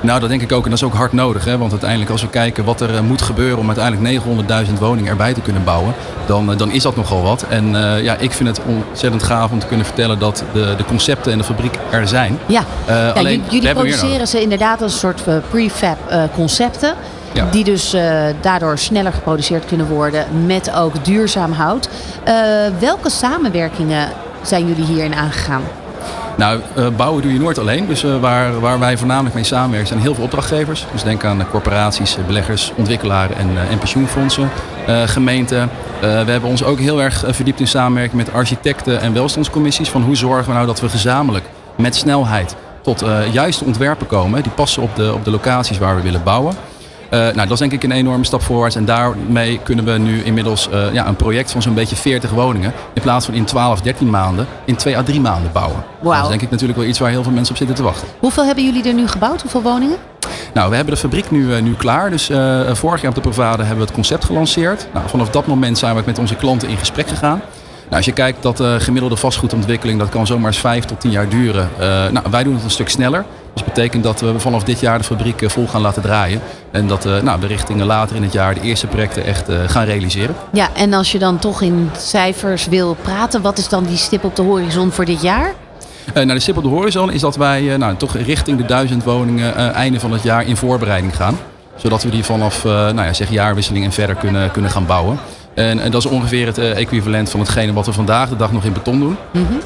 Nou, dat denk ik ook. En dat is ook hard nodig. Hè? Want uiteindelijk als we kijken wat er eh, moet gebeuren om uiteindelijk 900.000 woningen erbij te kunnen bouwen, dan, eh, dan is dat nogal wat. En eh, ja, ik vind het ontzettend gaaf om te kunnen vertellen dat de, de concepten en de fabriek er zijn. Ja, ja alleen, jullie- produceren ze inderdaad als een soort prefab concepten. Ja. Die dus eh, daardoor sneller geproduceerd kunnen worden met ook duurzaam hout. Eh, welke samenwerkingen zijn jullie hierin aangegaan? Nou, eh, bouwen doe je nooit alleen. Dus waar, waar wij voornamelijk mee samenwerken zijn heel veel opdrachtgevers. Dus denk aan corporaties, beleggers, ontwikkelaren en, en pensioenfondsen, gemeenten. We hebben ons ook heel erg verdiept in samenwerking met architecten en welstandscommissies. Van hoe zorgen we nou dat we gezamenlijk met snelheid tot juiste ontwerpen komen. Die passen op de, op de locaties waar we willen bouwen. Eh, nou, dat is denk ik een enorme stap voorwaarts. En daarmee kunnen we nu inmiddels eh, ja, een project van zo'n beetje 40 woningen... in plaats van in 12, 13 maanden, in 2 à 3 maanden bouwen. Dat is denk ik natuurlijk wel iets waar heel veel mensen op zitten te wachten. Hoeveel hebben jullie er nu gebouwd? Hoeveel woningen? Nou, we hebben de fabriek nu, eh, nu klaar. Dus eh, vorig jaar op de Provade hebben we het concept gelanceerd. Nou, vanaf dat moment zijn we met onze klanten in gesprek gegaan. Nou, als je kijkt dat de gemiddelde vastgoedontwikkeling, dat kan zomaar eens 5 tot 10 jaar duren. Nou, wij doen het een stuk sneller. Dus dat betekent dat we vanaf dit jaar de fabriek eh, vol gaan laten draaien. En dat eh, nou, we richting later in het jaar de eerste projecten echt eh, gaan realiseren. Ja, en als je dan toch in cijfers wil praten, wat is dan die stip op de horizon voor dit jaar? Nou, de stip op de horizon is dat wij nou, toch richting de duizend woningen einde van het jaar in voorbereiding gaan. Zodat we die vanaf nou ja, zeg jaarwisseling en verder kunnen, kunnen gaan bouwen. En, en dat is ongeveer het eh, equivalent van hetgene wat we vandaag de dag nog in beton doen.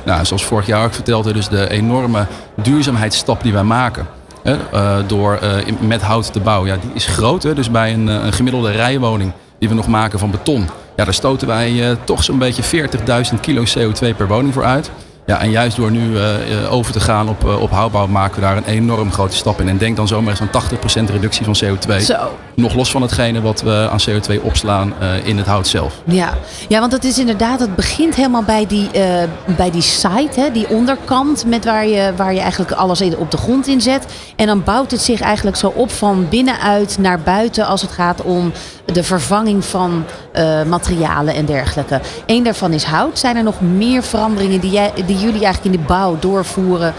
Nou, zoals vorig jaar ook verteld, hè, dus de enorme duurzaamheidsstap die wij maken. Hè, eh, door eh, met hout te bouwen, ja, die is groot. Hè, dus bij een, eh, een gemiddelde rijwoning die we nog maken van beton, ja, daar stoten wij eh, toch zo'n beetje 40.000 kilo CO2 per woning voor uit. Ja, en juist door nu eh, eh, over te gaan op, eh, op houtbouw maken we daar een enorm grote stap in. En denk dan zomaar eens aan 80% reductie van CO2. Zo. Nog los van hetgene wat we aan CO2 opslaan eh, in het hout zelf. Ja. ja, want het is inderdaad, het begint helemaal bij die, eh, bij die site, hè, die onderkant, met waar je, waar je eigenlijk alles op de grond in zet. En dan bouwt het zich eigenlijk zo op van binnenuit naar buiten als het gaat om de vervanging van eh, materialen en dergelijke. Eén daarvan is hout. Zijn er nog meer veranderingen die, jij, die jullie eigenlijk in de bouw doorvoeren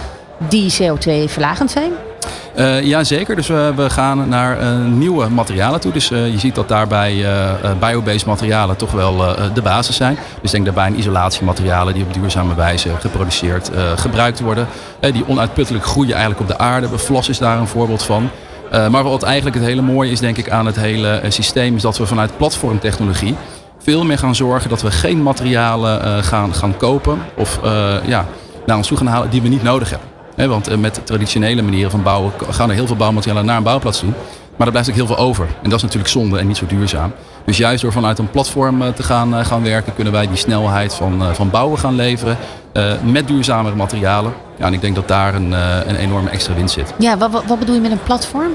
die CO2-verlagend zijn? Eh ja, zeker. Dus we, gaan naar eh, nieuwe materialen toe. Dus eh, je ziet dat daarbij eh, eh, biobased materialen toch wel eh, de basis zijn. Dus denk daarbij aan isolatiematerialen die op duurzame wijze geproduceerd eh, gebruikt worden. Eh, die onuitputtelijk groeien eigenlijk op de aarde. Vlas is daar een voorbeeld van. Eh, maar wat eigenlijk het hele mooie is denk ik aan het hele eh, systeem... is dat we vanuit platformtechnologie veel meer gaan zorgen dat we geen materialen eh, gaan, gaan kopen... of eh, ja, naar ons toe gaan halen die we niet nodig hebben. Want eh, met traditionele manieren van bouwen gaan er heel veel bouwmaterialen naar een bouwplaats toe. Maar er blijft ook heel veel over. En dat is natuurlijk zonde en niet zo duurzaam. Dus juist door vanuit een platform eh, te gaan, eh, gaan werken, kunnen wij die snelheid van, van bouwen gaan leveren. met duurzamere materialen. Ja, en ik denk dat daar een, een enorme extra winst zit. Ja, wat, wat, wat bedoel je met een platform?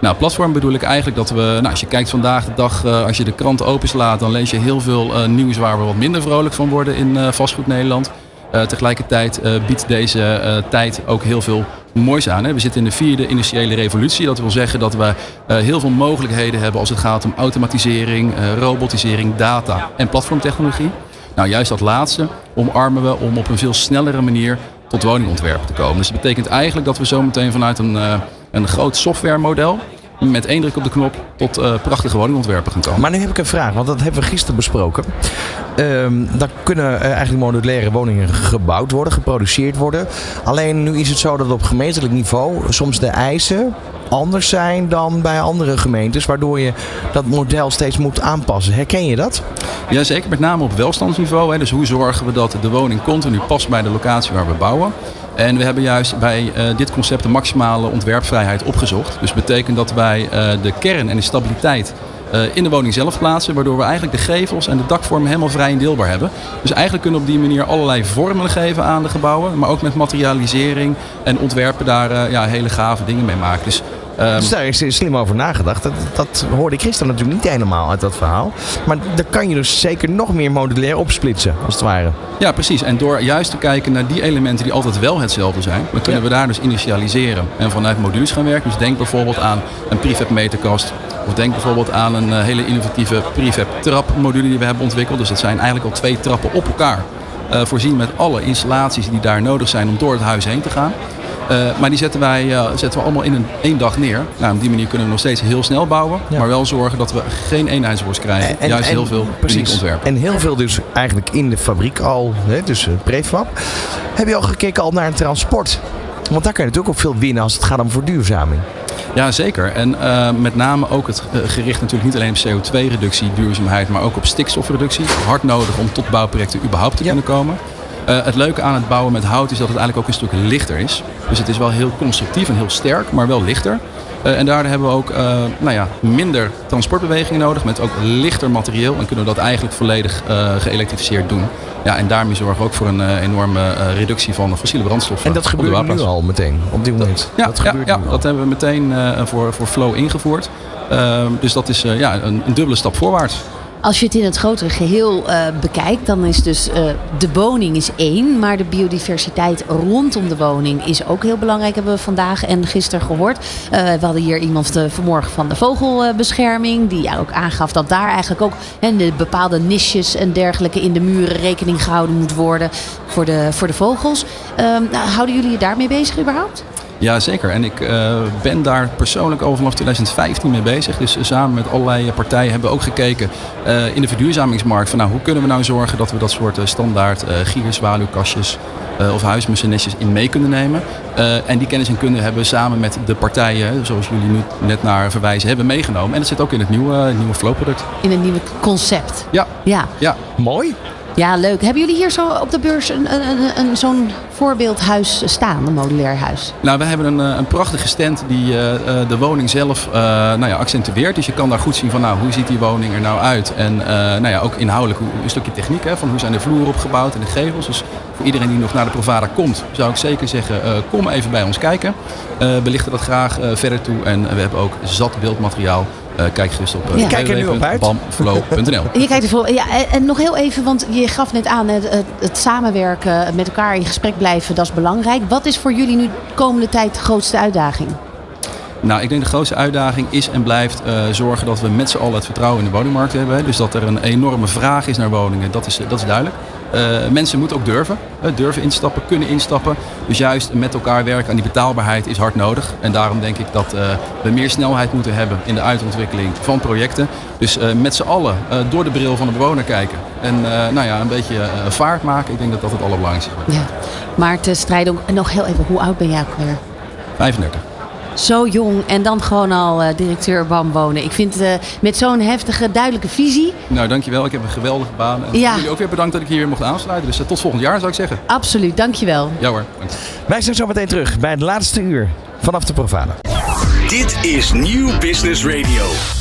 Nou, platform bedoel ik eigenlijk dat we, nou, als je kijkt vandaag de dag, uh, als je de krant openslaat, dan lees je heel veel uh, nieuws waar we wat minder vrolijk van worden in vastgoed Nederland. Tegelijkertijd biedt deze tijd ook heel veel moois aan. Hè? We zitten in de vierde industriële revolutie. Dat wil zeggen dat we heel veel mogelijkheden hebben als het gaat om automatisering, robotisering, data en platformtechnologie. Nou, juist dat laatste omarmen we om op een veel snellere manier tot woningontwerpen te komen. Dus dat betekent eigenlijk dat we zometeen vanuit een, een groot softwaremodel met één druk op de knop tot uh, prachtige woningontwerpen gaan komen. Maar nu heb ik een vraag, want dat hebben we gisteren besproken. Um, dan kunnen uh, eigenlijk modulaire woningen gebouwd worden, geproduceerd worden. Alleen nu is het zo dat op gemeentelijk niveau soms de eisen anders zijn dan bij andere gemeentes, waardoor je dat model steeds moet aanpassen. Herken je dat? Jazeker, met name op welstandsniveau. Hè. Dus hoe zorgen we dat de woning continu past bij de locatie waar we bouwen. En we hebben juist bij uh, dit concept de maximale ontwerpvrijheid opgezocht. Dus betekent dat wij uh, de kern en de stabiliteit uh, in de woning zelf plaatsen. Waardoor we eigenlijk de gevels en de dakvormen helemaal vrij indeelbaar hebben. Dus eigenlijk kunnen we op die manier allerlei vormen geven aan de gebouwen. Maar ook met materialisering en ontwerpen daar ja, hele gave dingen mee maken. Dus Um, dus daar is slim over nagedacht. Dat, dat hoorde ik gisteren natuurlijk niet helemaal uit dat verhaal. Maar daar kan je dus zeker nog meer modulair opsplitsen, als het ware. Ja, precies. En door juist te kijken naar die elementen die altijd wel hetzelfde zijn, dan kunnen we daar dus initialiseren en vanuit modules gaan werken. Dus denk bijvoorbeeld aan een prefab meterkast. Of denk bijvoorbeeld aan een uh, hele innovatieve prefab trapmodule die we hebben ontwikkeld. Dus dat zijn eigenlijk al twee trappen op elkaar. Uh, voorzien met alle installaties die daar nodig zijn om door het huis heen te gaan. Uh, maar die zetten wij uh, zetten we allemaal in een één dag neer. Nou, op die manier kunnen we nog steeds heel snel bouwen. Ja. Maar wel zorgen dat we geen eenheidsworst krijgen. En, Juist en, heel veel precies ontwerpen. En heel veel dus eigenlijk in de fabriek al. Hè, dus prefab. Heb je al gekeken al naar een transport? Want daar kan je natuurlijk ook veel winnen als het gaat om verduurzaming. Ja, zeker. En uh, met name ook het gericht natuurlijk niet alleen op CO2-reductie, duurzaamheid, maar ook op stikstofreductie. Hard nodig om tot bouwprojecten überhaupt te ja. kunnen komen. Uh, het leuke aan het bouwen met hout is dat het eigenlijk ook een stuk lichter is. Dus het is wel heel constructief en heel sterk, maar wel lichter. Uh, en daardoor hebben we ook uh, nou ja, minder transportbewegingen nodig met ook lichter materieel. En kunnen we dat eigenlijk volledig geëlektrificeerd doen. Ja, en daarmee zorgen we ook voor een enorme reductie van fossiele brandstoffen. En dat gebeurt nu al meteen, op dit moment? Ja, dat, gebeurt ja, ja dat hebben we meteen voor, voor Flow ingevoerd. Ehm, dus dat is ja, een, een dubbele stap voorwaarts. Als je het in het grotere geheel uh, bekijkt, dan is dus uh, de woning is één, maar de biodiversiteit rondom de woning is ook heel belangrijk, hebben we vandaag en gisteren gehoord. Uh, we hadden hier iemand vanmorgen van de vogelbescherming, die ook aangaf dat daar eigenlijk ook hè, de bepaalde niches en dergelijke in de muren rekening gehouden moet worden voor de, voor de vogels. Ehm, nou, houden jullie je daarmee bezig überhaupt? Ja, zeker. En ik uh, ben daar persoonlijk al vanaf 2015 mee bezig. Dus samen met allerlei partijen hebben we ook gekeken uh, in de verduurzamingsmarkt. Van nou, hoe kunnen we nou zorgen dat we dat soort uh, standaard uh, gierzwaluwkastjes of huismusennetjes in mee kunnen nemen. en die kennis en kunde hebben we samen met de partijen, zoals jullie nu net naar verwijzen, hebben meegenomen. En dat zit ook in het nieuwe, nieuwe Flow-product. In het nieuwe concept. Ja. ja. ja. Mooi. Ja, leuk. Hebben jullie hier zo op de beurs een, een, een, zo'n voorbeeldhuis staan, een modulair huis? Nou, we hebben een, eh, een prachtige stand die uh, de woning zelf nou ja, accentueert. Dus je kan daar goed zien van nou, hoe ziet die woning er nou uit. En nou ja, ook inhoudelijk een stukje techniek. Hè, van hoe zijn de vloeren opgebouwd en de gevels. Dus voor iedereen die nog naar de Provada komt, zou ik zeker zeggen, kom even bij ons kijken. belichten dat graag verder toe. En we hebben ook zat beeldmateriaal kijk gerust op uh, ja. Kijk er nu op uit. Je kijkt ervoor. Ja, en nog heel even, want je gaf net aan het, het, het, samenwerken, met elkaar in gesprek blijven, dat is belangrijk. Wat is voor jullie nu de komende tijd de grootste uitdaging? Nou, ik denk de grootste uitdaging is en blijft uh, zorgen dat we met z'n allen het vertrouwen in de woningmarkt hebben. Dus dat er een enorme vraag is naar woningen, dat is, dat is duidelijk. Uh, mensen moeten ook durven, uh, durven instappen, kunnen instappen. Dus juist met elkaar werken aan die betaalbaarheid is hard nodig. En daarom denk ik dat uh, we meer snelheid moeten hebben in de uitontwikkeling van projecten. Dus met z'n allen door de bril van de bewoner kijken. En nou ja, een beetje vaart maken. Ik denk dat dat het allerbelangrijkste is. Ja. Maarten Strijdong, nog heel even, hoe oud ben jij ook weer? 35 zo jong en dan gewoon al uh, directeur BAM wonen. Ik vind uh, met zo'n heftige, duidelijke visie. Nou, dankjewel. Ik heb een geweldige baan. En ja. jullie ook weer bedankt dat ik hier weer mocht aansluiten. Dus uh, tot volgend jaar zou ik zeggen. Absoluut, dankjewel. Ja hoor. Wij zijn zo meteen terug bij het laatste uur vanaf de Provada. Dit is Nieuw Business Radio.